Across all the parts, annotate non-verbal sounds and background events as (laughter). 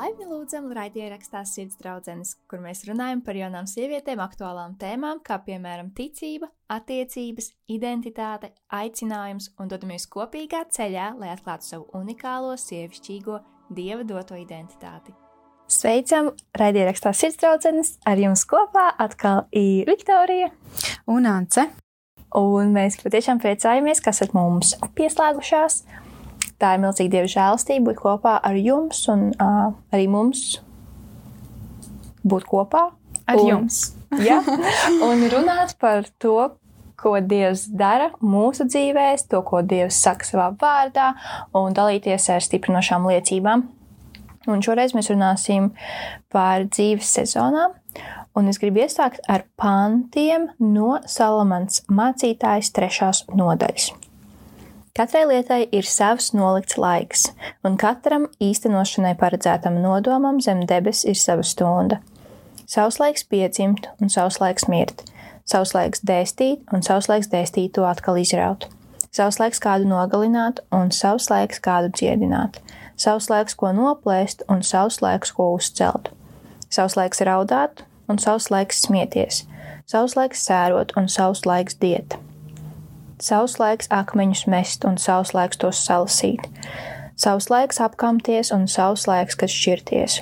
Laipni lūdzam, raidierakstā Sirds draudzenes, kur mēs runājam par jaunām sievietēm aktuālām tēmām, kā piemēram ticība, attiecības, identitāte, aicinājums un dodamies kopīgā ceļā, lai atklātu savu unikālo sievišķīgo dieva doto identitāti. Sveicam! Raidierakstā Sirds draudzenes ar jums kopā atkal ir Viktorija un Ance. Un mēs patiešām priecājamies, ka esat mums pieslēgušās tā ir milzīga dieva žēlastība būt kopā ar jums un uh, arī mums būt kopā. Ar un, jums. (laughs) ja, un runāt par to, ko Dievs dara mūsu dzīvēs, to, ko Dievs saka savā vārdā, un dalīties ar stiprinošām liecībām. Un šoreiz mēs runāsim par dzīves sezonām, un es gribu iesākt ar pantiem no Salamans mācītājas trešās nodaļas. Katrai lietai ir savs nolikts laiks, un katram īstenošanai paredzētam nodomam zem debes ir sava stunda. Savs laiks piedzimt un savs laiks mirt, savs laiks dēstīt un savs laiks dēstīt to atkal izraut, savs laiks kādu nogalināt un savs laiks kādu dziedināt, savs laiks ko noplēst un savs laiks ko uzcelt, savs laiks raudāt un savs laiks smieties, savs laiks sērot un savs laiks dieta savs laiks akmeņus mest un savs laiks tos salasīt, savs laiks apkamties un savs laiks, kas šķirties.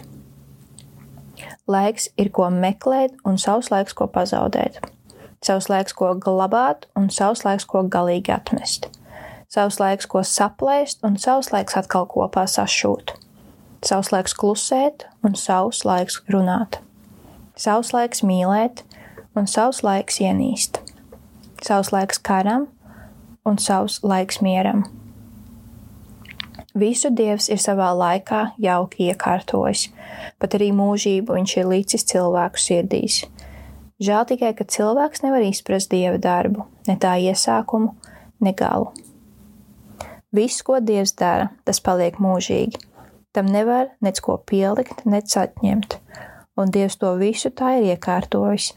Laiks ir ko meklēt un savs laiks, ko pazaudēt, savs laiks, ko glabāt un savs laiks, ko galīgi atmest, savs laiks, ko saplēst un savs laiks atkal kopā sašūt, savs laiks klusēt un savs laiks runāt, savs laiks mīlēt un savs laiks ienīst, savs laiks karam un savs laiks mieram. Visu Dievs ir savā laikā jauki iekārtojis, pat arī mūžību viņš ir līdzis cilvēku sirdīs. Žēl tikai, ka cilvēks nevar izprast Dieva darbu, ne tā iesākumu, ne galu. Viss, ko Dievs dara, tas paliek mūžīgi. Tam nevar nec ko pielikt, nec atņemt, un Dievs to visu tā ir iekārtojis,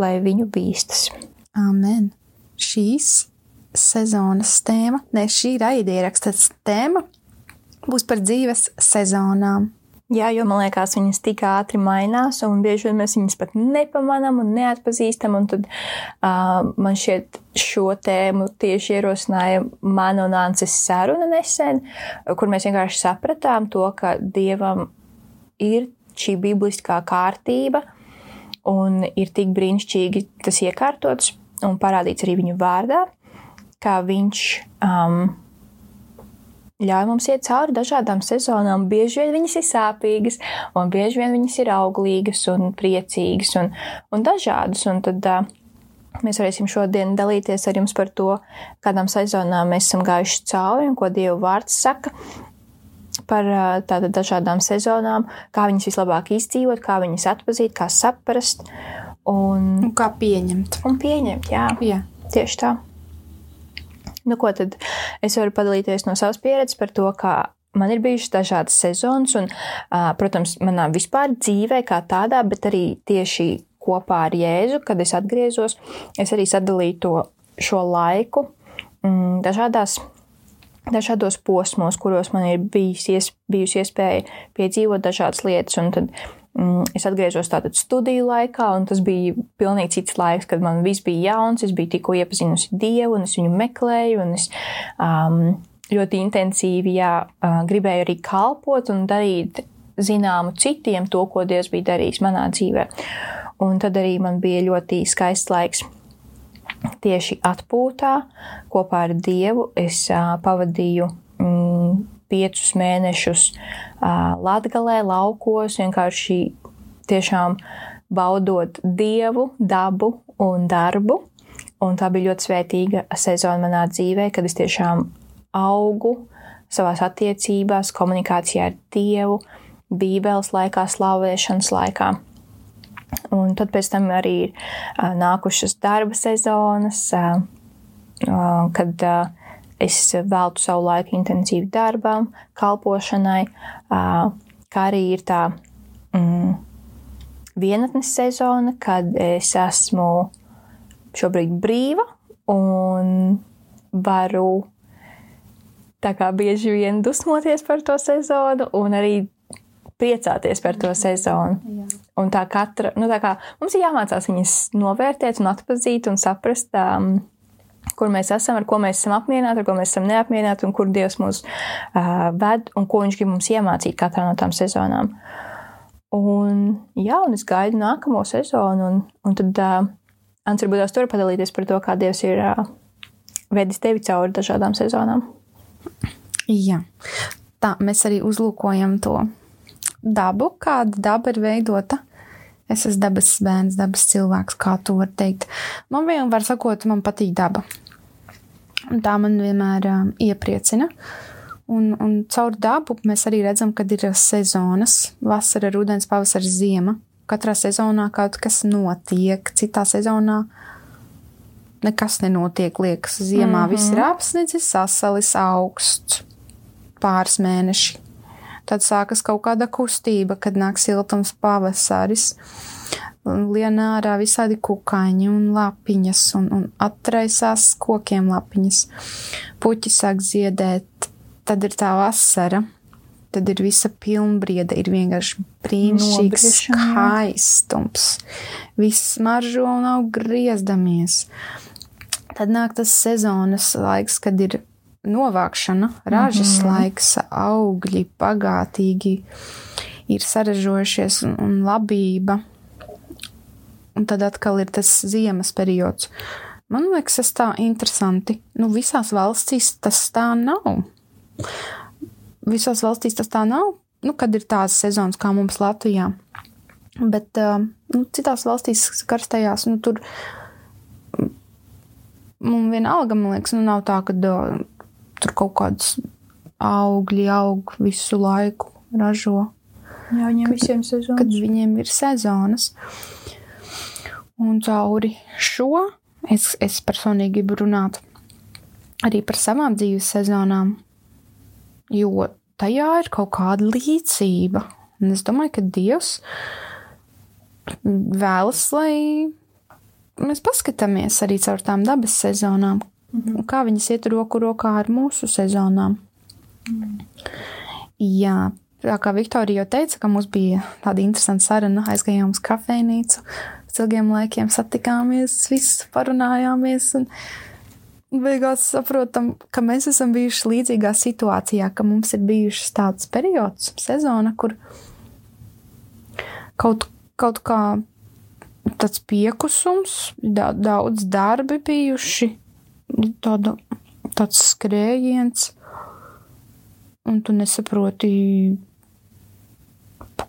lai viņu bīstas. Amen! Šīs sezonas tēma, ne šī raidieraksta tēma, būs par dzīves sezonām. Jā, jo man liekas, viņas tik ātri mainās, un bieži vien mēs viņas pat nepamanām un neatpazīstam. Un tad uh, man šķiet, šo tēmu tieši ierosināja mana un Ances saruna nesen, kur mēs vienkārši sapratām to, ka Dievam ir šī bibliskā kārtība, un ir tik brīnišķīgi tas iekārtots un parādīts arī viņu vārdā kā viņš um, ļauj mums iet cauri dažādām sezonām. Bieži vien viņas ir sāpīgas, un bieži vien viņas ir auglīgas un priecīgas un, un dažādas. Un tad uh, mēs varēsim šodien dalīties ar jums par to, kādām sezonām mēs esam gājuši cauri un ko Dieva vārds saka. Par tātad dažādām sezonām, kā viņas vislabāk izdzīvot, kā viņas atpazīt, kā saprast. Un, un kā pieņemt. Un pieņemt, jā. jā. Tieši tā. Nu, ko tad es varu padalīties no savas pieredzes par to, kā man ir bijušas dažādas sezonas, un, protams, manā vispār dzīvē kā tādā, bet arī tieši kopā ar Jēzu, kad es atgriezos, es arī sadalīju to šo laiku mm, dažādās dažādos posmos, kuros man ir bijis, bijusi iespēja piedzīvot dažādas lietas. Un tad es atgriezos tātad studiju laikā, un tas bija pilnīgi cits laiks, kad man viss bija jauns, es biju tikko iepazinusi Dievu, un es viņu meklēju, un es um, ļoti intensīvi, jā, uh, gribēju arī kalpot un darīt zināmu citiem to, ko Dievs bija darījis manā dzīvē. Un tad arī man bija ļoti skaists laiks tieši atpūtā kopā ar Dievu. Es uh, pavadīju mm, piecus mēnešus latgalē, laukos, vienkārši tiešām baudot dievu, dabu un darbu. Un tā bija ļoti svētīga sezona manā dzīvē, kad es tiešām augu savās attiecībās, komunikācijā ar Dievu, Bībeles laikā, slavēšanas laikā. Un tad pēc tam arī ir nākušas darba sezonas, kad es veltu savu laiku intensīvi darbam, kalpošanai, kā arī ir tā mm, vienatnes sezona, kad es esmu šobrīd brīva un varu tā kā bieži vien dusmoties par to sezonu un arī priecāties par to sezonu. Jā. Un tā katra, nu tā kā mums ir jāmācās viņas novērtēt un atpazīt un saprast, um, kur mēs esam, ar ko mēs esam apmierināti, ar ko mēs esam neapmierināti un kur Dievs mūs uh, ved un ko Viņš grib mums iemācīt katrā no tām sezonām. Un, jā, un es gaidu nākamo sezonu, un, un tad uh, Ants varbūt tās tur padalīties par to, kā Dievs ir uh, vedis tevi cauri dažādām sezonām. Jā, tā mēs arī uzlūkojam to dabu, kāda daba ir veidota. Es esmu dabas bērns, dabas cilvēks, kā to var teikt. Man vienmēr sakot, man patīk daba. Un tā man vienmēr um, iepriecina. Un, un caur dabu mēs arī redzam, kad ir sezonas - vasara, rudens, pavasaris, ziema. Katrā sezonā kaut kas notiek, citā sezonā nekas nenotiek. Liekas, ziemā mm -hmm. viss ir apsnidzis, sasalis augsts, pāris mēneši Tad sākas kaut kāda kustība, kad nāk siltums pavasaris. Lien ārā visādi kukaiņi un lapiņas, un, un atraisās kokiem lapiņas. Puķi sāk ziedēt, tad ir tā vasara, tad ir visa pilnbrieda, ir vienkārši brīnišķīgs skaistums. Viss maržo un aug griezdamies. Tad nāk tas sezonas laiks, kad ir novākšana, ražas mm -hmm. laiks, augļi bagātīgi ir saražojušies un, un labība. Un tad atkal ir tas ziemas periods. Man liekas, tas tā interesanti. Nu, visās valstīs tas tā nav. Visās valstīs tas tā nav. Nu, kad ir tādas sezonas kā mums Latvijā. Bet nu, citās valstīs, karstajās, nu, tur man vienalga, man liekas, nu, nav tā, ka tur kaut kādas augļi aug visu laiku, ražo. Jā, viņiem kad, visiem sezonas. Kad viņiem ir sezonas. Un cauri šo es, es personīgi gribu runāt arī par savām dzīves sezonām, jo tajā ir kaut kāda līdzība. Un es domāju, ka Dievs vēlas, lai mēs paskatāmies arī caur tām dabas sezonām, Mhm. Kā viņas iet roku rokā ar mūsu sezonām? Mhm. Jā, tā kā Viktorija jau teica, ka mums bija tāda interesanta saruna, aizgājām uz kafejnīcu, pēc ilgiem laikiem satikāmies, viss parunājāmies. Un, Beigās saprotam, ka mēs esam bijuši līdzīgā situācijā, ka mums ir bijušas tāds periods, sezona, kur kaut, kaut kā tāds piekusums, daudz darbi bijuši, tāda, tāds skrējiens, un tu nesaproti,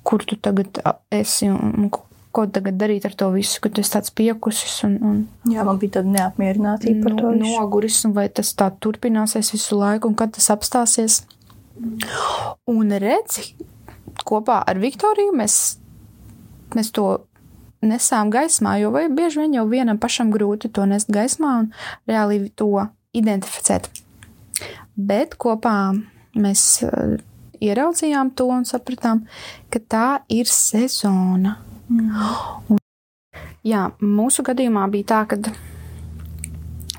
kur tu tagad esi un ko tagad darīt ar to visu, ka tu esi tāds piekusis. Un, un, Jā, man bija tāda neapmierinātība par to. No, noguris, un vai tas tā turpināsies visu laiku, un kad tas apstāsies. Un redzi, kopā ar Viktoriju mēs, mēs to nesām gaismā, jo bieži vien jau vienam pašam grūti to nest gaismā un reāli to identificēt. Bet kopā mēs uh, ieraudzījām to un sapratām, ka tā ir sezona. Mm. Un, jā, mūsu gadījumā bija tā, ka,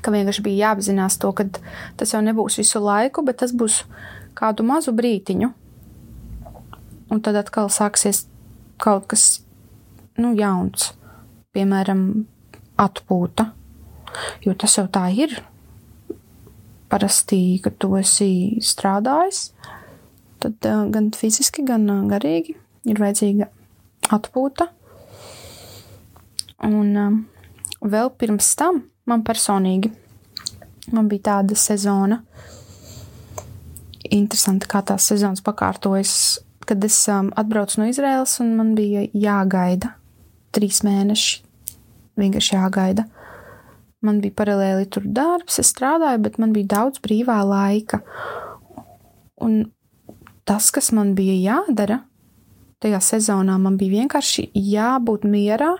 ka vienkārši bija jāapzinās to, ka tas jau nebūs visu laiku, bet tas būs kādu mazu brītiņu. Un tad atkal sāksies kaut kas nu, jauns, piemēram, atpūta. Jo tas jau tā ir. Parasti, kad tu esi strādājis, tad uh, gan fiziski, gan uh, garīgi ir vajadzīga atpūta. Un uh, vēl pirms tam man personīgi man bija tāda sezona. Interesanti, kā tās sezonas pakārtojas, kad es atbraucu no Izraēlas un man bija jāgaida trīs mēneši. Vienkārši jāgaida. Man bija paralēli tur darbs, es strādāju, bet man bija daudz brīvā laika. Un tas, kas man bija jādara tajā sezonā, man bija vienkārši jābūt mierā.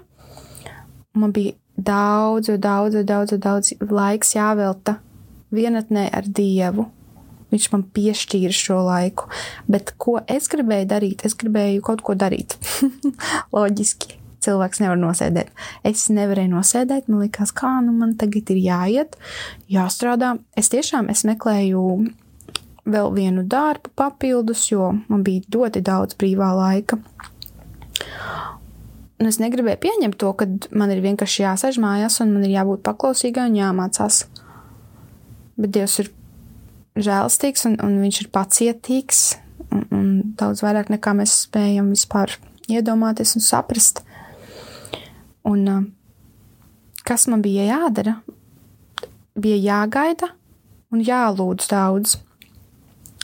Man bija daudz, daudz, daudz, daudz laiks jāvelta vienatnē ar Dievu. Viņš man piešķīra šo laiku. Bet ko es gribēju darīt? Es gribēju kaut ko darīt. (laughs) Loģiski cilvēks nevar nosēdēt. Es nevarēju nosēdēt, man liekas, kā nu man tagad ir jāiet, jāstrādā. Es tiešām es meklēju vēl vienu darbu papildus, jo man bija ļoti daudz brīvā laika. Un es negribēju pieņemt to, ka man ir vienkārši jāsēž mājās un man ir jābūt paklausīgai un jāmācās. Bet Dievs ir žēlastīgs un, un viņš ir pacietīgs un, un daudz vairāk nekā mēs spējam vispār iedomāties un saprast. Un uh, kas man bija jādara? Bija jāgaida un jālūdz daudz.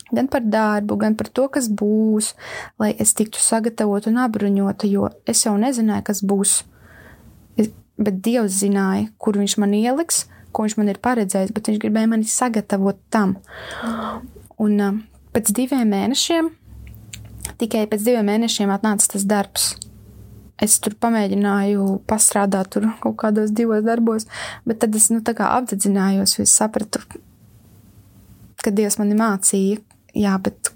Gan par darbu, gan par to, kas būs, lai es tiktu sagatavota un apbruņota, jo es jau nezināju, kas būs. Bet Dievs zināja, kur viņš man ieliks, ko viņš man ir paredzējis, bet viņš gribēja mani sagatavot tam. Un uh, pēc diviem mēnešiem, tikai pēc diviem mēnešiem atnāca tas darbs. Es tur pamēģināju pastrādāt tur kaut kādos divos darbos, bet tad es, nu, tā kā apdedzinājos, es sapratu, ka Dievs mani mācīja, jā, bet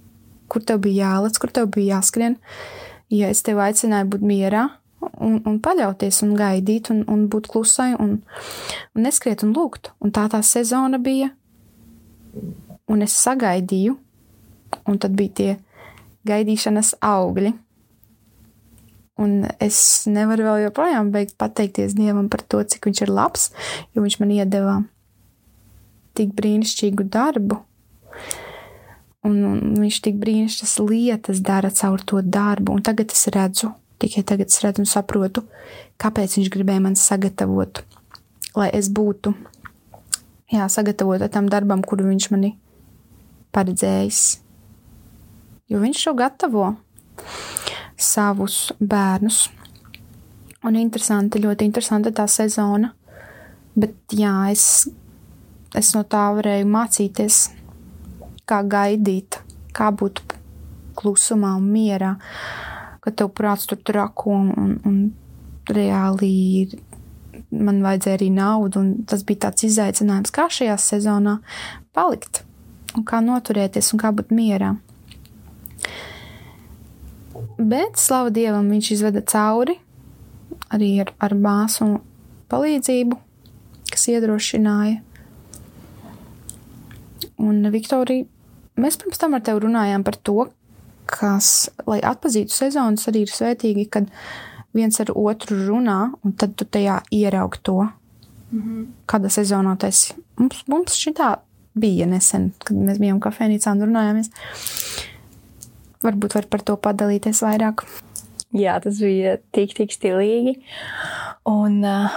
kur tev bija jālec, kur tev bija jāskrien, ja es tevi aicināju būt mierā un, un paļauties un gaidīt un, un būt klusai un, un neskriet un lūgt. Un tā tā sezona bija, un es sagaidīju, un tad bija tie gaidīšanas augļi. Un es nevaru vēl joprojām beigt pateikties Dievam par to, cik viņš ir labs, jo viņš man iedeva tik brīnišķīgu darbu. Un, un viņš tik brīnišķīgas lietas dara caur to darbu, un tagad es redzu, tikai tagad es redzu un saprotu, kāpēc viņš gribēja man sagatavot, lai es būtu, jā, sagatavota tam darbam, kuru viņš mani paredzējis. Jo viņš šo gatavo savus bērnus. Un interesanti, ļoti interesanti tā sezona. Bet jā, es, es no tā varēju mācīties, kā gaidīt, kā būt klusumā un mierā, ka tev prāts tur trako un, un, reāli man vajadzēja arī naudu, tas bija tāds izaicinājums, kā šajā sezonā palikt, un kā noturēties, un kā būt mierā. Bet, slavu Dievam, viņš izveda cauri arī ar, ar māsu palīdzību, kas iedrošināja. Un, Viktorija, mēs pirms tam ar tevi runājām par to, kas, lai atpazītu sezonas, arī ir svētīgi, kad viens ar otru runā, un tad tu tajā ieraug to, mm -hmm. kāda sezonā tas ir. Mums, mums šī tā bija nesen, kad mēs bijām kafejnīcā un runājāmies varbūt var par to padalīties vairāk. Jā, tas bija tik, tik stilīgi. Un, uh,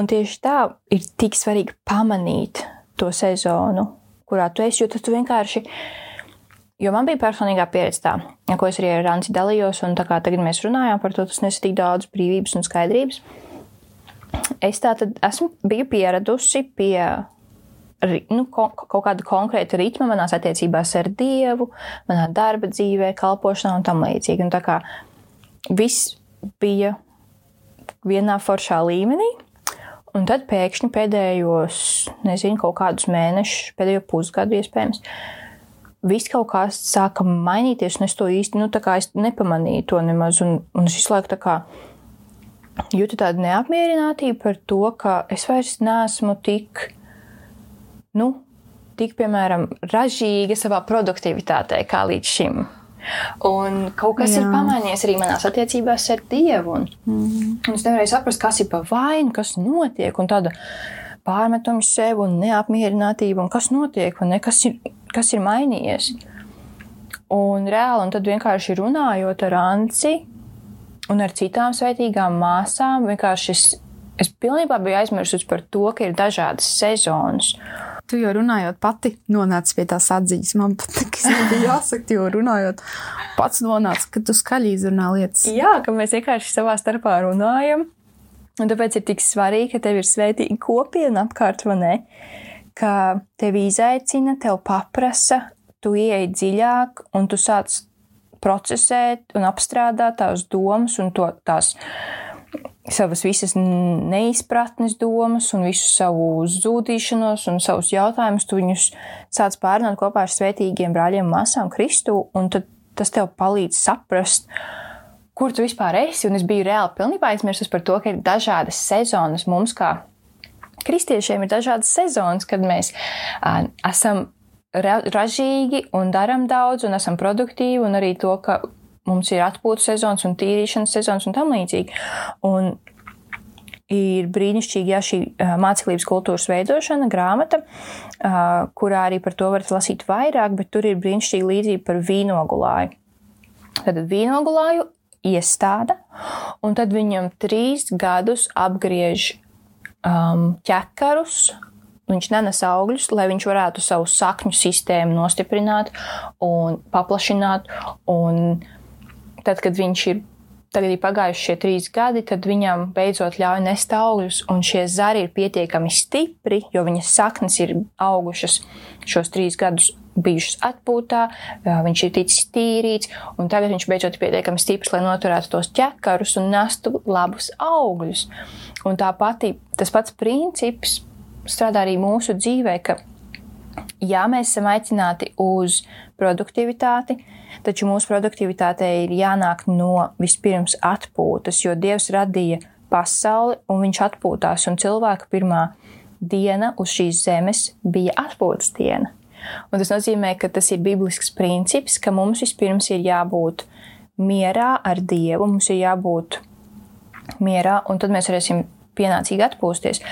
un tieši tā ir tik svarīgi pamanīt to sezonu, kurā tu esi, jo tu vienkārši. Jo man bija personīgā pieredze tā, ko es arī ar Ranci dalījos, un tā kā tagad mēs runājām par to, tas nesa tik daudz brīvības un skaidrības. Es tā tad esmu, biju pieradusi pie nu, kaut kāda konkrēta ritma manās attiecībās ar Dievu, manā darba dzīvē, kalpošanā un tam līdzīgi. Un tā kā viss bija vienā foršā līmenī, un tad pēkšņi pēdējos, nezinu, kaut kādus mēnešus, pēdējo pusgadu iespējams, viss kaut kā sāka mainīties, un es to īsti, nu, tā kā es nepamanīju to nemaz, un, un es visu laiku tā kā jūtu tādu neapmierinātību par to, ka es vairs neesmu tik nu, tik, piemēram, ražīga savā produktivitātē kā līdz šim. Un kaut kas Jā. ir pamainījies arī manās attiecībās ar Dievu. Un, mm. un es nevarēju saprast, kas ir pa vainu, kas notiek, un tāda pārmetumi sev un neapmierinātība, un kas notiek, un ne, kas, ir, kas ir mainījies. Un reāli, un tad vienkārši runājot ar Anci un ar citām svētīgām māsām, vienkārši es, es pilnībā biju aizmirsusi par to, ka ir dažādas sezonas. Tu jau runājot pati nonāci pie tās atziņas. Man pat tas nebija jāsaka, jo runājot pats nonāca, ka tu skaļi izrunā lietas. Jā, ka mēs vienkārši savā starpā runājam. Un tāpēc ir tik svarīgi, ka tev ir svētīga kopiena apkārt, vai ne? Ka tevi izaicina, tev paprasa, tu ieej dziļāk un tu sāc procesēt un apstrādāt tās domas un to, tās savas visas neizpratnes domas un visu savu zudīšanos un savus jautājumus, tu viņus sāc pārnāt kopā ar svētīgiem brāļiem māsām Kristu, un tas tev palīdz saprast, kur tu vispār esi. Un es biju reāli pilnībā aizmirsus par to, ka ir dažādas sezonas mums kā kristiešiem ir dažādas sezonas, kad mēs uh, esam ra ražīgi un darām daudz un esam produktīvi, un arī to, ka mums ir atpūtas sezonas un tīrīšanas sezonas un tam līdzīgi. Un ir brīnišķīgi, ja šī māceklības kultūras veidošana, grāmata, kurā arī par to varat lasīt vairāk, bet tur ir brīnišķīgi līdzība par vīnogulāju. Tad vīnogulāju iestāda, un tad viņam trīs gadus apgriež um, ķekarus, viņš nenes augļus, lai viņš varētu savu sakņu sistēmu nostiprināt un paplašināt. Un tad, kad viņš ir tagad ir pagājuši šie trīs gadi, tad viņam beidzot ļauj nest augļus, un šie zari ir pietiekami stipri, jo viņas saknes ir augušas šos trīs gadus. Bijušas atpūtā, viņš ir ticis tīrīts, un tagad viņš beidzot ir pietiekami stiprs, lai noturētu tos ķekarus un nestu labus augļus. Un tā pati, tas pats princips strādā arī mūsu dzīvē, ka jā, mēs esam aicināti uz produktivitāti, taču mūsu produktivitātei ir jānāk no vispirms atpūtas, jo Dievs radīja pasauli un viņš atpūtās, un cilvēka pirmā diena uz šīs zemes bija atpūtas diena. Un tas nozīmē, ka tas ir biblisks princips, ka mums vispirms ir jābūt mierā ar Dievu, mums ir jābūt mierā, un tad mēs varēsim pienācīgi atpūsties.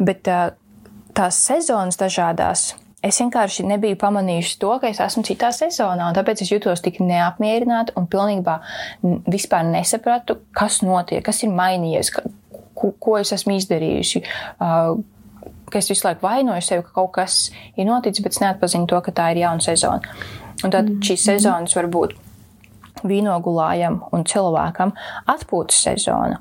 Bet tās sezonas dažādās, es vienkārši nebiju pamanījusi to, ka es esmu citā sezonā, un tāpēc es jutos tik neapmierināta un pilnībā vispār nesapratu, kas notiek, kas ir mainījies, ko, ko es esmu izdarījusi. Ka es visu laiku vainoju sevi, ka kaut kas ir noticis, bet es neatpazinu to, ka tā ir jauna sezona. Un tad mm. šīs sezonas var būt vīnogulājam un cilvēkam atpūtas sezona.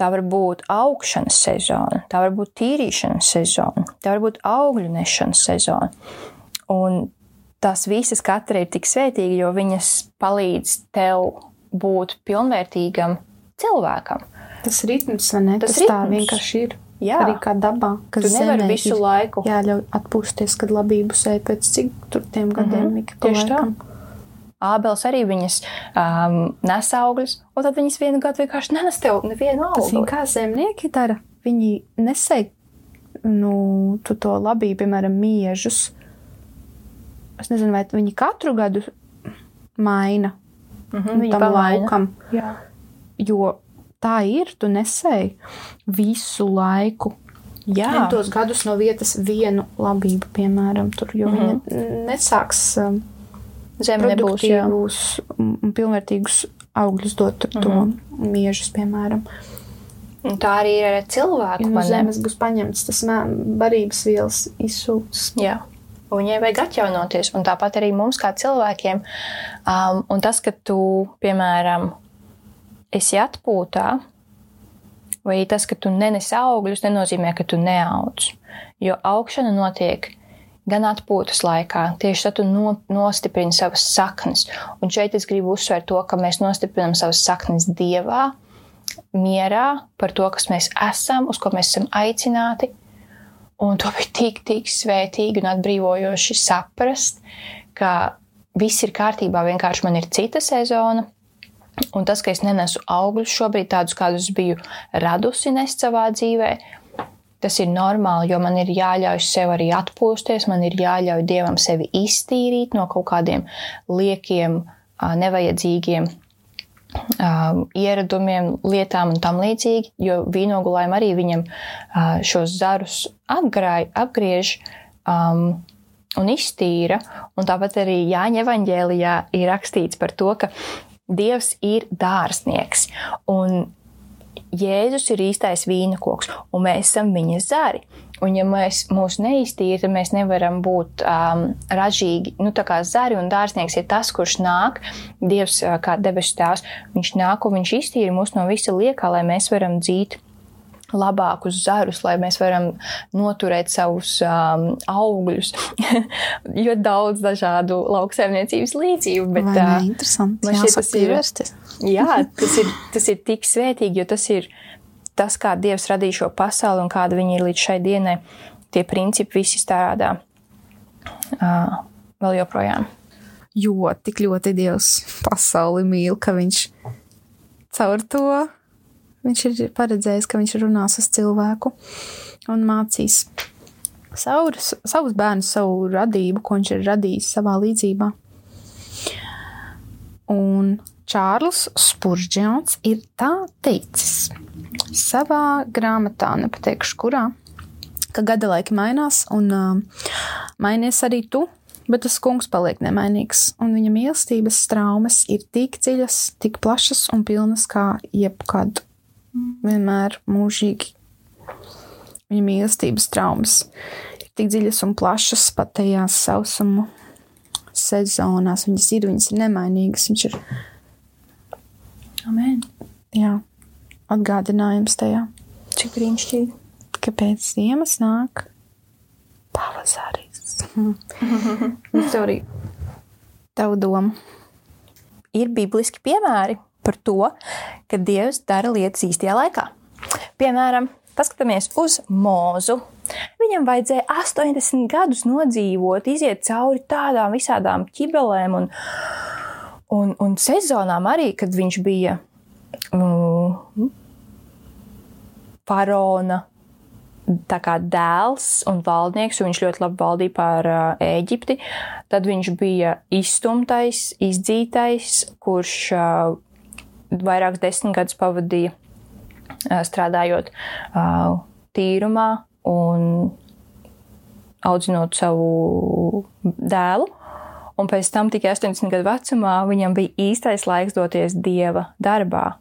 Tā var būt augšanas sezona, tā var būt tīrīšanas sezona, tā var būt augļu nešanas sezona. Un tās visas katra ir tik svētīga, jo viņas palīdz tev būt pilnvērtīgam cilvēkam. Tas ritms, vai ne? Tas, tas ritms. tā vienkārši ir. Jā, arī kā dabā. Tu nevari visu laiku. Jāļauj atpūsties, kad labību sēž pēc cik tur tiem gadiem. Mm -hmm. Tieši tā. Ābels arī viņas um, nes augļus, un tad viņas vienu gadu vienkārši nenes tev nevienu augli. Kā zemnieki dara. Viņi nesēj nu, tu to labību, piemēram, miežus. Es nezinu, vai viņi katru gadu maina mm -hmm, tam laukam. Jā. Jo tā ir, tu nesēji visu laiku. Jā, tos gadus no vietas vienu labību, piemēram, tur, jo mm -hmm. viņa nesāks. Um, Zeme nebūs būs un pilnvērtīgus augļus dot ar to mm -hmm. miežus, piemēram. Un tā arī ir ar cilvēku. No zemes būs paņemts tas barības vielas izsūts. Jā. Un viņai vajag atjaunoties. Un tāpat arī mums, kā cilvēkiem, um, un tas, ka tu, piemēram, esi atpūtā, vai tas, ka tu nenesi augļus, nenozīmē, ka tu neaudz. Jo augšana notiek gan atpūtas laikā. Tieši tad tu no, nostiprini savas saknes. Un šeit es gribu uzsvērt to, ka mēs nostiprinām savas saknes dievā, mierā par to, kas mēs esam, uz ko mēs esam aicināti. Un to bija tik, tik svētīgi un atbrīvojoši saprast, ka viss ir kārtībā, vienkārši man ir cita sezona. Un tas, ka es nenesu augļus šobrīd, tādus, kādus biju radusi nest savā dzīvē, Tas ir normāli, jo man ir jāļauj sev arī atpūsties, man ir jāļauj dievam sevi iztīrīt no kaut kādiem liekiem, nevajadzīgiem ieradumiem, lietām un tam līdzīgi, jo vīnogulājumi arī viņam šos zarus apgrāj, apgriež um, un iztīra. Un tāpat arī Jāņa evaņģēlijā ir rakstīts par to, ka Dievs ir dārznieks. Un Jēzus ir īstais vīna koks, un mēs esam viņa zari. Un, ja mēs mūs neiztīrām, tad mēs nevaram būt um, ražīgi. Nu, tā kā zari un dārznieks ir tas, kurš nāk, Dievs, kā debesu tēvs, viņš nāk un viņš iztīra mūs no visa liekā, lai mēs varam dzīt labākus zarus, lai mēs varam noturēt savus um, augļus. (laughs) jo daudz dažādu lauksaimniecības līdzību. Bet, Vai ne, interesanti. Man šķiet, tas ir, jā, tas ir, tas ir tik svētīgi, jo tas ir tas, kā Dievs radīja šo pasauli un kāda viņi ir līdz šai dienai. Tie principi visi strādā uh, vēl joprojām. Jo tik ļoti Dievs pasauli mīl, ka viņš caur to Viņš ir paredzējis, ka viņš runās uz cilvēku un mācīs savus, savus bērnus, savu radību, ko viņš ir radījis savā līdzībā. Un Čārlis Spurģions ir tā teicis savā grāmatā, nepateikšu kurā, ka gada laiki mainās un uh, mainies arī tu, bet tas kungs paliek nemainīgs, un viņa mīlestības traumas ir tik dziļas, tik plašas un pilnas kā jebkad, vienmēr mūžīgi. Viņa mīlestības traumas ir tik dziļas un plašas pat tajās sausumu sezonās. Viņas ir, viņas ir nemainīgas. Viņš ir. Amen. Jā, atgādinājums tajā. Cik brīnišķīgi. Kāpēc ziemas nāk? Pavasaris. Viktorija, (laughs) tavu domu. Ir bibliski piemēri par to, ka Dievs dara lietas īstajā laikā. Piemēram, paskatāmies uz mūzu. Viņam vajadzēja 80 gadus nodzīvot, iziet cauri tādām visādām ķibelēm un, un, un sezonām arī, kad viņš bija tā kā dēls un valdnieks, jo viņš ļoti labi valdīja pār uh, Ēģipti. Tad viņš bija izstumtais, izdzītais, kurš uh, vairākus desmit gadus pavadīja uh, strādājot uh, tīrumā un audzinot savu dēlu. Un pēc tam, tikai 80 gadu vecumā, viņam bija īstais laiks doties dieva darbā.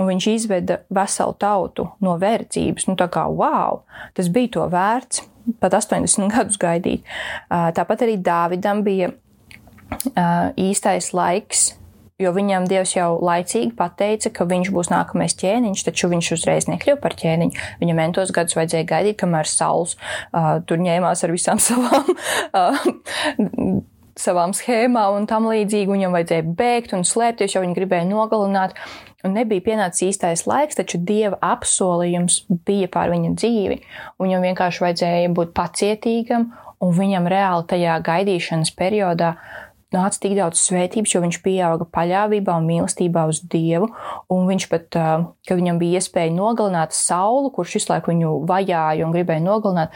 Un viņš izveda veselu tautu no verdzības. Nu, tā kā wow, tas bija to vērts, pat 80 (laughs) gadus gaidīt. Tāpat arī Dāvidam bija īstais laiks jo viņam Dievs jau laicīgi pateica, ka viņš būs nākamais ķēniņš, taču viņš uzreiz nekļuva par ķēniņu. Viņam mentos gadus vajadzēja gaidīt, kamēr saules uh, tur ņēmās ar visām (laughs) savām. Uh, savām schēmām un tam līdzīgi. Viņam vajadzēja bēgt un slēpties, jo viņi gribēja nogalināt. Un nebija pienācis īstais laiks, taču dieva apsolījums bija pār viņa dzīvi. Viņam vienkārši vajadzēja būt pacietīgam, un viņam reāli tajā gaidīšanas periodā nāca tik daudz svētības, jo viņš pieauga paļāvībā un mīlestībā uz Dievu. Un viņš pat, ka viņam bija iespēja nogalināt sauli, kurš visu laiku viņu vajāja un gribēja nogalināt,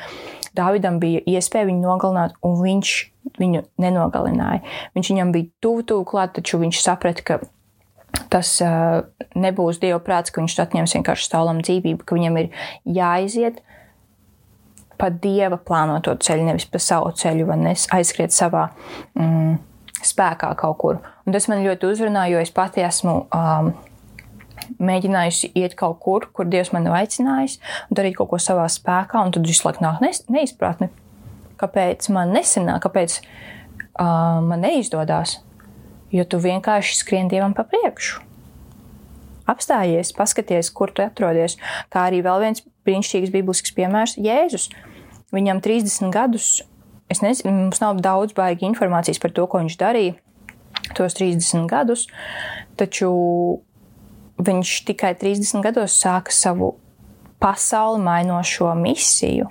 Dāvidam bija iespēja viņu nogalināt, un viņš viņu nenogalināja. Viņš viņam bija tuvu, tuvu klāt, taču viņš saprata, ka tas uh, nebūs Dieva prāts, ka viņš atņems vienkārši saulam dzīvību, ka viņam ir jāiziet pa Dieva plānoto ceļu, nevis pa savu ceļu, vai aizskriet savā mm, spēkā kaut kur. Un tas man ļoti uzrunāja, jo es pati esmu um, mēģinājusi iet kaut kur, kur Dievs man ir aicinājis, darīt kaut ko savā spēkā, un tad visu laiku nāk neizpratne, kāpēc man nesanāk, kāpēc uh, man neizdodas. Jo tu vienkārši skrien Dievam pa priekšu. Apstājies, paskaties, kur tu atrodies. Kā arī vēl viens brīnišķīgs biblisks piemērs - Jēzus. Viņam 30 gadus es nezinu, mums nav daudz baigi informācijas par to, ko viņš darīja tos 30 gadus, taču viņš tikai 30 gados sāka savu pasauli mainošo misiju.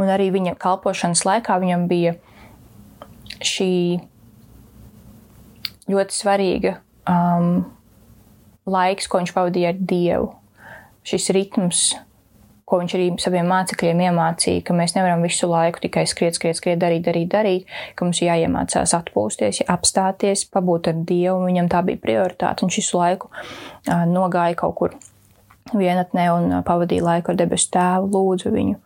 Un arī viņa kalpošanas laikā viņam bija šī ļoti svarīga um, laiks, ko viņš pavadīja ar Dievu. Šis ritms, ko viņš arī saviem mācekļiem iemācīja, ka mēs nevaram visu laiku tikai skriet, skriet, skriet, darīt, darīt, darīt, ka mums jāiemācās atpūsties, apstāties, pabūt ar Dievu, viņam tā bija prioritāte. Viņš visu laiku uh, nogāja kaut kur vienatnē un pavadīja laiku ar debesu tēvu, lūdzu viņu.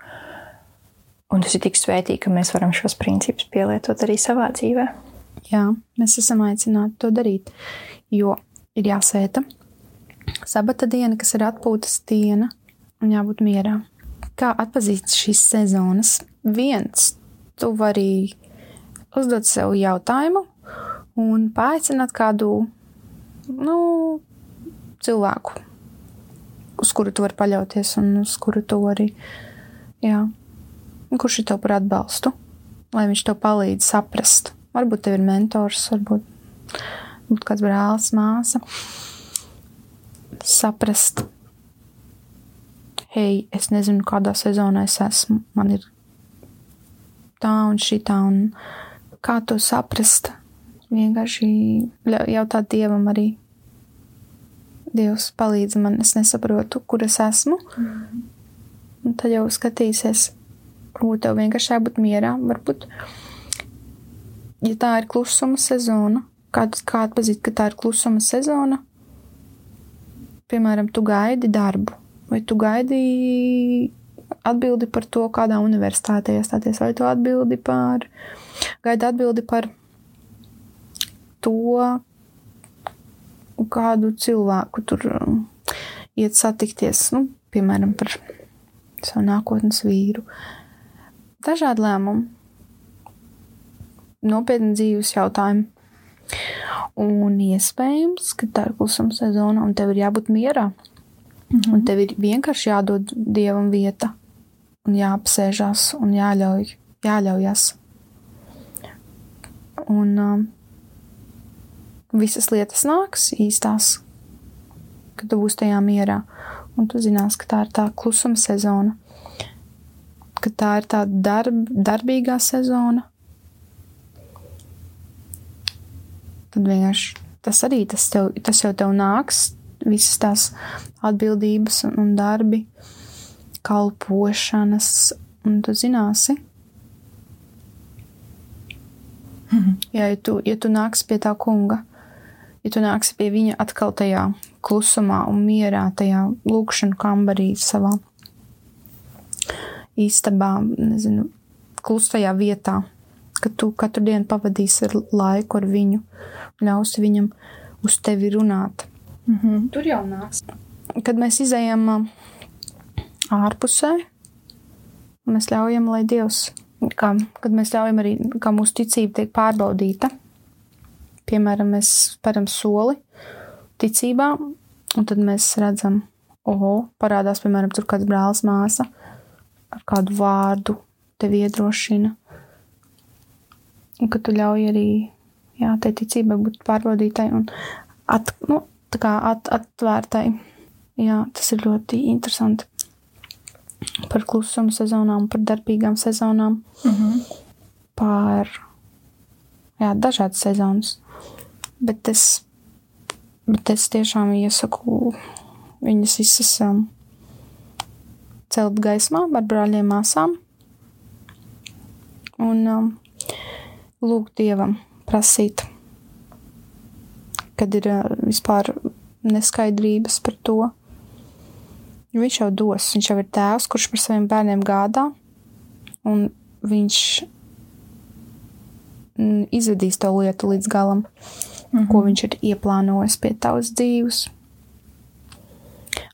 Un tas ir tik svētīgi, ka mēs varam šos principus pielietot arī savā dzīvē. Jā, mēs esam aicināti to darīt, jo ir jāsēta sabata diena, kas ir atpūtas diena, un jābūt mierā. Kā atpazīt šīs sezonas? Viens, tu vari uzdot sev jautājumu un paaicināt kādu nu, cilvēku, uz kuru tu vari paļauties un uz kuru tu vari, jā, kurš ir tev par atbalstu, lai viņš tev palīdz saprast. Varbūt tev ir mentors, varbūt, varbūt kāds brālis, māsa. Saprast, hei, es nezinu, kādā sezonā es esmu, man ir tā un šī tā, un kā to saprast. Vienkārši jautāt Dievam arī. Dievs palīdz man, es nesaprotu, kur es esmu. Mm. Un tad jau skatīsies, Varbūt tev vienkārši jābūt mierā. Varbūt, ja tā ir klusuma sezona, kāds kā atpazīt, ka tā ir klusuma sezona, piemēram, tu gaidi darbu, vai tu gaidi atbildi par to, kādā universitātē iestāties, vai tu atbildi par, gaidi atbildi par to, kādu cilvēku tur um, iet satikties, nu, piemēram, par savu nākotnes vīru. Dažādi lēmumi, nopietni dzīves jautājumi. Un iespējams, ka tā ir klusuma sezona, un tev ir jābūt mierā. Mm -hmm. Un tev ir vienkārši jādod dievam vieta, un jāapsēžās, un jāļauj, jāļaujas. Un um, visas lietas nāks īstās, kad tu būsi tajā mierā. Un tu zinās, ka tā ir tā klusuma sezona, ka tā ir tā darb, darbīgā sezona tad vienkārši tas arī tas, tev, tas jau tev nāks, visas tās atbildības un, un darbi, kalpošanas, un tu zināsi. Mhm. Jā, ja tu, ja tu nāksi pie tā kunga, ja tu nāksi pie viņa atkal tajā klusumā un mierā, tajā lūkšanu kambarī savā istabā, nezinu, klusajā vietā, ka tu katru dienu pavadīsi ar laiku ar viņu, ļausi viņam uz tevi runāt. Mm -hmm. Tur jau nāks. Kad mēs izējām ārpusē, mēs ļaujam, lai Dievs, kā, kad mēs ļaujam arī, kā mūsu ticība tiek pārbaudīta, piemēram, mēs speram soli ticībā, un tad mēs redzam, oho, parādās, piemēram, tur kāds brālis māsa ar kādu vārdu tevi iedrošina, un ka tu ļauj arī jā, tai ticībai būt pārbaudītai un at, nu, at, atvērtai. Jā, tas ir ļoti interesanti. Par klusuma sezonām, par darbīgām sezonām, mm -hmm. par jā, dažādas sezonas. Bet es, bet es tiešām iesaku viņas visas um, celt gaismā ar brāļiem, māsām un um, lūgt dievam prasīt, kad ir vispār neskaidrības par to. Viņš jau dos, viņš jau ir tēvs, kurš par saviem bērniem gādā, un viņš izvedīs to lietu līdz galam, mm -hmm. ko viņš ir ieplānojis pie tavas dzīves.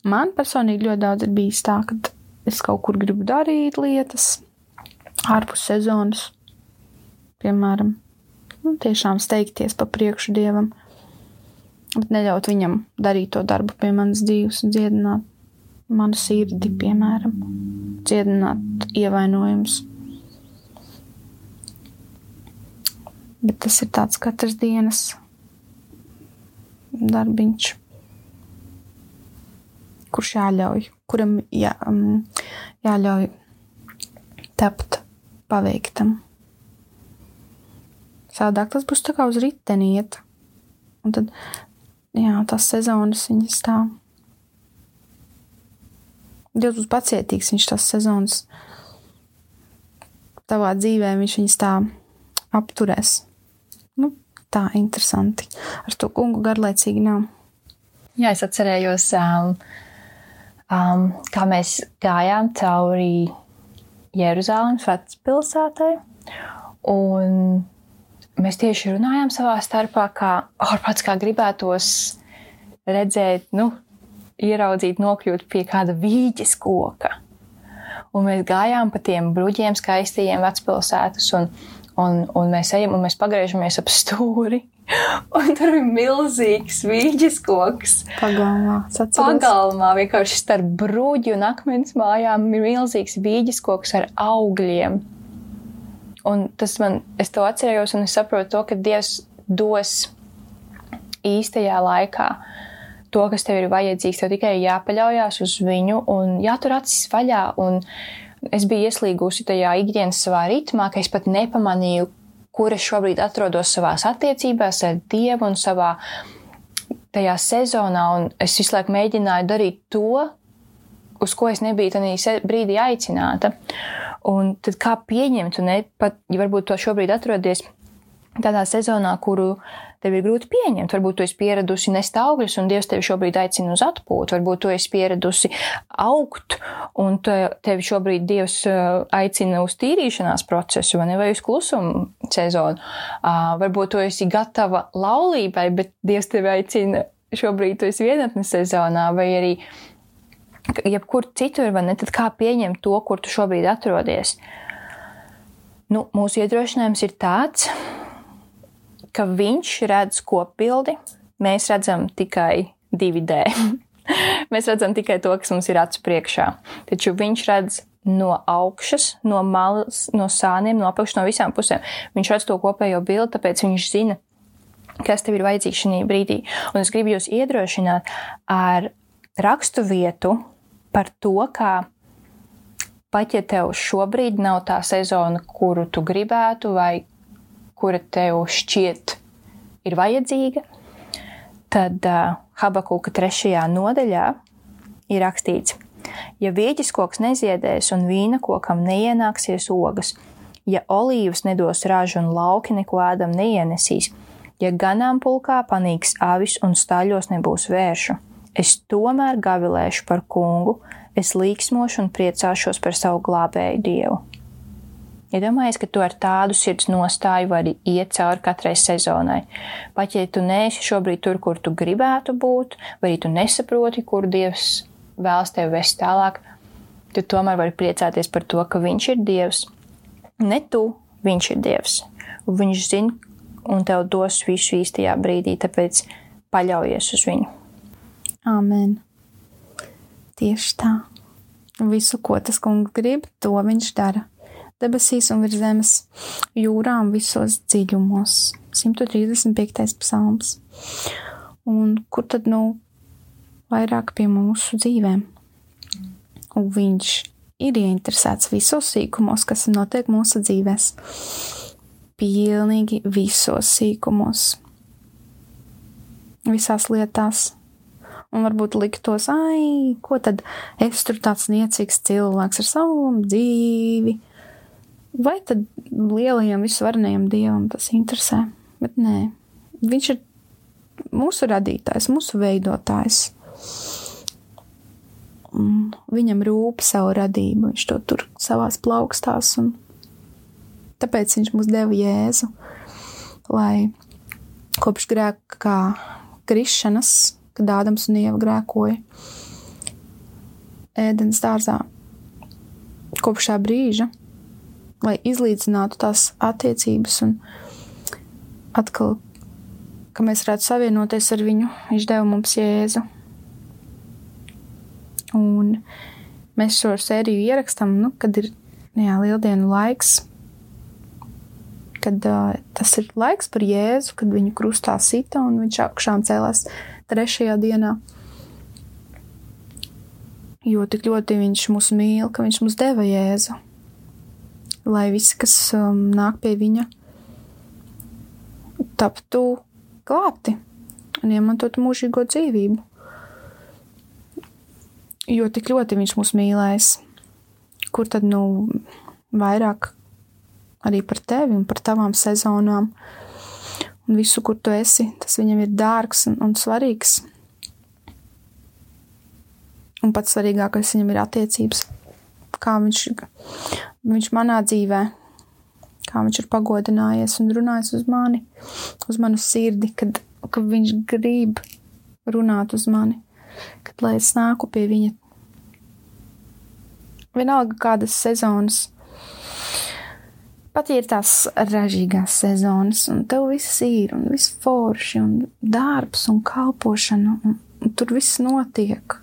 Man personīgi ļoti daudz ir bijis tā, ka es kaut kur gribu darīt lietas ārpus sezonas, piemēram, nu, tiešām steigties pa priekšu dievam, bet neļaut viņam darīt to darbu pie manas dzīves un dziedināt manu sirdi, piemēram, dziedināt ievainojumus. Bet tas ir tāds katras dienas darbiņš, kurš jāļauj, kuram jā, um, jāļauj tapt paveiktam. Sādāk tas būs tā kā uz riteni iet. Un tad, jā, tās sezonas viņas tā. Dievs būs pacietīgs, viņš tās sezonas tavā dzīvē, viņš viņas tā apturēs. Nu, tā interesanti. Ar to kungu garlaicīgi nav. Jā, es atcerējos, um, um, kā mēs gājām cauri Jeruzalemes vecpilsētai. Un mēs tieši runājām savā starpā, kā ārpats kā gribētos redzēt, nu, ieraudzīt, nokļūt pie kāda vīģes koka. Un mēs gājām pa tiem bruģiem, skaistajiem vecpilsētas, un, un, un mēs ejam un mēs pagriežamies ap stūri. (laughs) Un tur ir milzīgs vīģes koks. Pagalmā, Pagalmā vienkārši starp bruģi un akmens mājām ir milzīgs vīģes koks ar augļiem. Un tas man, es to atcerējos, un es saprotu to, ka Dievs dos īstajā laikā to, kas tev ir vajadzīgs. Tev tikai jāpaļaujas uz viņu un jātur acis vaļā. Un es biju ieslīgusi tajā ikdienas savā ritmā, ka es pat nepamanīju, kur es šobrīd atrodos savās attiecībās ar Dievu un savā tajā sezonā. Un es visu laiku mēģināju darīt to, uz ko es nebiju tajā brīdī aicināta. Un tad kā pieņemt, un ne pat, ja varbūt to šobrīd atrodies tādā sezonā, kuru tev ir grūti pieņemt. Varbūt tu esi pieradusi nest augļus, un Dievs tevi šobrīd aicina uz atpūtu. Varbūt tu esi pieradusi augt, un tevi šobrīd Dievs uh, aicina uz tīrīšanās procesu, vai ne, vai uz klusumu sezonu. Uh, varbūt tu esi gatava laulībai, bet Dievs tevi aicina šobrīd tu esi vienatnes sezonā, vai arī jebkur citur, vai ne, tad kā pieņemt to, kur tu šobrīd atrodies. Nu, mūsu iedrošinājums ir tāds, ka viņš redz kopbildi, mēs redzam tikai 2D. (laughs) mēs redzam tikai to, kas mums ir acu priekšā. Taču viņš redz no augšas, no malas, no sāniem, no apakšas, no visām pusēm. Viņš redz to kopējo bildi, tāpēc viņš zina, kas tev ir vajadzīgs šajā brīdī. Un es gribu jūs iedrošināt ar rakstu vietu par to, kā pat ja tev šobrīd nav tā sezona, kuru tu gribētu, vai kura tev šķiet ir vajadzīga, tad uh, Habakuka trešajā nodaļā ir rakstīts, ja vīģis koks neziedēs un vīna kokam neienāksies ogas, ja olīvas nedos ražu un lauki neko ēdam neienesīs, ja ganāmpulkā panīks avis un staļos nebūs vēršu, es tomēr gavilēšu par kungu, es līksmošu un priecāšos par savu glābēju dievu. Iedomājies, ka tu ar tādu sirds nostāju vari iet cauri katrai sezonai. Pat ja tu neesi šobrīd tur, kur tu gribētu būt, vai tu nesaproti, kur Dievs vēlas tevi vest tālāk, tu tomēr vari priecāties par to, ka Viņš ir Dievs. Ne tu, Viņš ir Dievs. Viņš zina, un tev dos visu īstajā brīdī, tāpēc paļaujies uz viņu. Amen. Tieši tā. Visu, ko tas kungs grib, to viņš dara debesīs un virs zemes jūrām visos dziļumos. 135. psalms. Un kur tad nu vairāk pie mūsu dzīvēm? Un viņš ir ieinteresēts visos sīkumos, kas notiek mūsu dzīvēs. Pilnīgi visos sīkumos. Visās lietās, un varbūt liktos, ai, ko tad es tur tāds niecīgs cilvēks ar savu dzīvi, vai tad lielajam visvarenajam dievam tas interesē? Bet nē, viņš ir mūsu radītājs, mūsu veidotājs. Un viņam rūp savu radību, viņš to tur savās plaukstās, un tāpēc viņš mums deva jēzu, lai kopš grēka krišanas, kad Ādams un Ieva grēkoja ēdienas dārzā, kopš šā brīža lai izlīdzinātu tās attiecības un atkal, ka mēs varētu savienoties ar viņu, viņš deva mums jēzu. Un mēs šo sēriju ierakstam, nu, kad ir jā, lieldienu laiks, kad uh, tas ir laiks par jēzu, kad viņu krustā sita un viņš augšām cēlās trešajā dienā. Jo tik ļoti viņš mūs mīl, ka viņš mums deva jēzu lai visi, kas um, nāk pie viņa, taptu glābti un iemantotu mūžīgo dzīvību. Jo tik ļoti viņš mūs mīlēs, kur tad nu vairāk arī par tevi un par tavām sezonām un visu, kur tu esi, tas viņam ir dārgs un, un svarīgs. Un pats svarīgākais viņam ir attiecības kā viņš, viņš manā dzīvē, kā viņš ir pagodinājies un runājis uz mani, uz manu sirdi, kad, kad viņš grib runāt uz mani, kad lai es nāku pie viņa. Vienalga kādas sezonas, pat ja ir tās ražīgās sezonas, un tev viss ir, un viss forši, un darbs, un kalpošana, un, un tur viss notiek.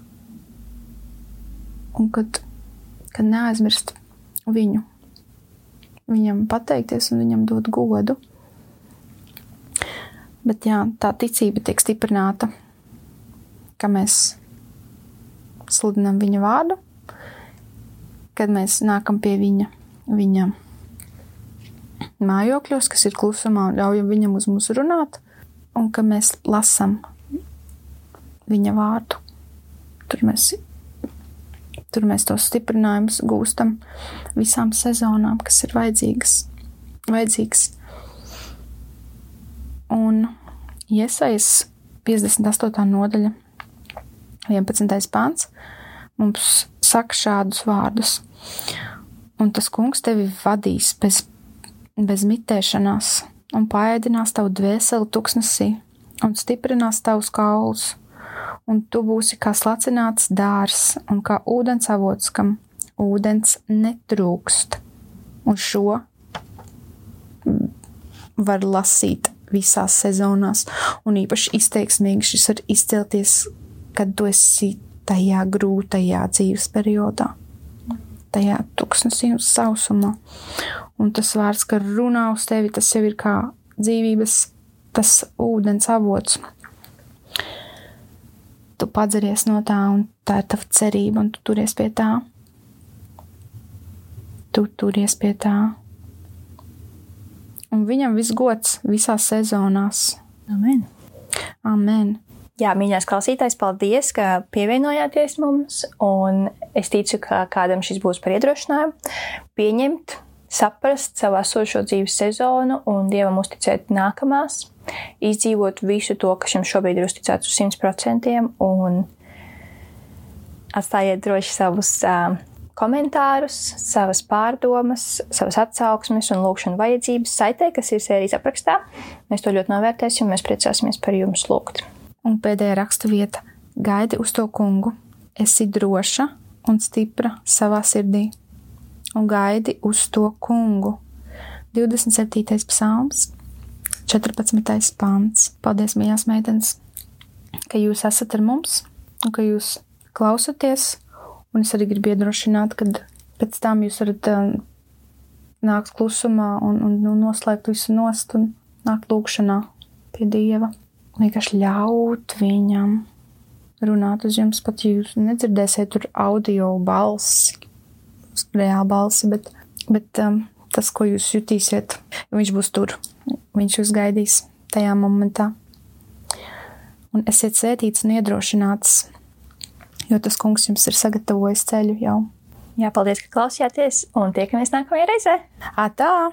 Un kad ka neaizmirst viņu, viņam pateikties un viņam dot godu. Bet jā, tā ticība tiek stiprināta, ka mēs sludinam viņa vārdu, kad mēs nākam pie viņa, viņa mājokļos, kas ir klusumā, un ļaujam viņam uz mums runāt, un ka mēs lasam viņa vārdu. Tur mēs Tur mēs tos stiprinājumus gūstam visām sezonām, kas ir vajadzīgas. vajadzīgs. Un iesaistīts 58. nodaļa, 11. pāns, mums saka šādus vārdus. Un tas kungs tevi vadīs bez, bez mitēšanās, un pāēdinās tavu dvēseli tuksnesī, un stiprinās tavus kaulus un tu būsi kā slacināts dārs un kā ūdens avots, kam ūdens netrūkst. Un šo var lasīt visās sezonās, un īpaši izteiksmīgi šis var izcelties, kad tu esi tajā grūtajā dzīves periodā, tajā tuksnesī un sausumā. Un tas vārds, ka runā uz tevi, tas jau ir kā dzīvības, tas ūdens avots, tu padzeries no tā, un tā ir tava cerība, un tu turies pie tā. Tu turies pie tā. Un viņam viss gods visās sezonās. Amen. Amen. Jā, mīļās klausītājs, paldies, ka pievienojāties mums. Un es ticu, ka kādam šis būs par iedrošinājumu pieņemt, saprast savu esošo dzīves sezonu un dievam uzticēt nākamās izdzīvot visu to, kas jums šobrīd ir uzticēts uz 100%, un atstājiet droši savus uh, komentārus, savas pārdomas, savas atsauksmes un lūkšanu vajadzības saitē, kas ir sērijas aprakstā. Mēs to ļoti novērtēsim, mēs priecāsimies par jums lūgt. Un pēdējā raksta vieta - gaidi uz to kungu, esi droša un stipra savā sirdī, un gaidi uz to kungu. 27. psalms, 14. pāns. Paldies, mīļās meitenes, ka jūs esat ar mums un ka jūs klausaties. Un es arī gribu iedrošināt, ka pēc tam jūs varat uh, nākt klusumā un, un, un noslēgt visu nost un nākt lūkšanā pie Dieva. Vienkārši ļaut viņam runāt uz jums, pat ja jūs nedzirdēsiet tur audio balsi, reāli balsi, bet, bet um, tas, ko jūs jutīsiet, viņš būs tur. Viņš jūs gaidīs tajā momentā. Un esiet svētīts un iedrošināts, jo tas kungs jums ir sagatavojis ceļu jau. Jā, paldies, ka klausījāties, un tiekamies nākamajā reizē. Atā!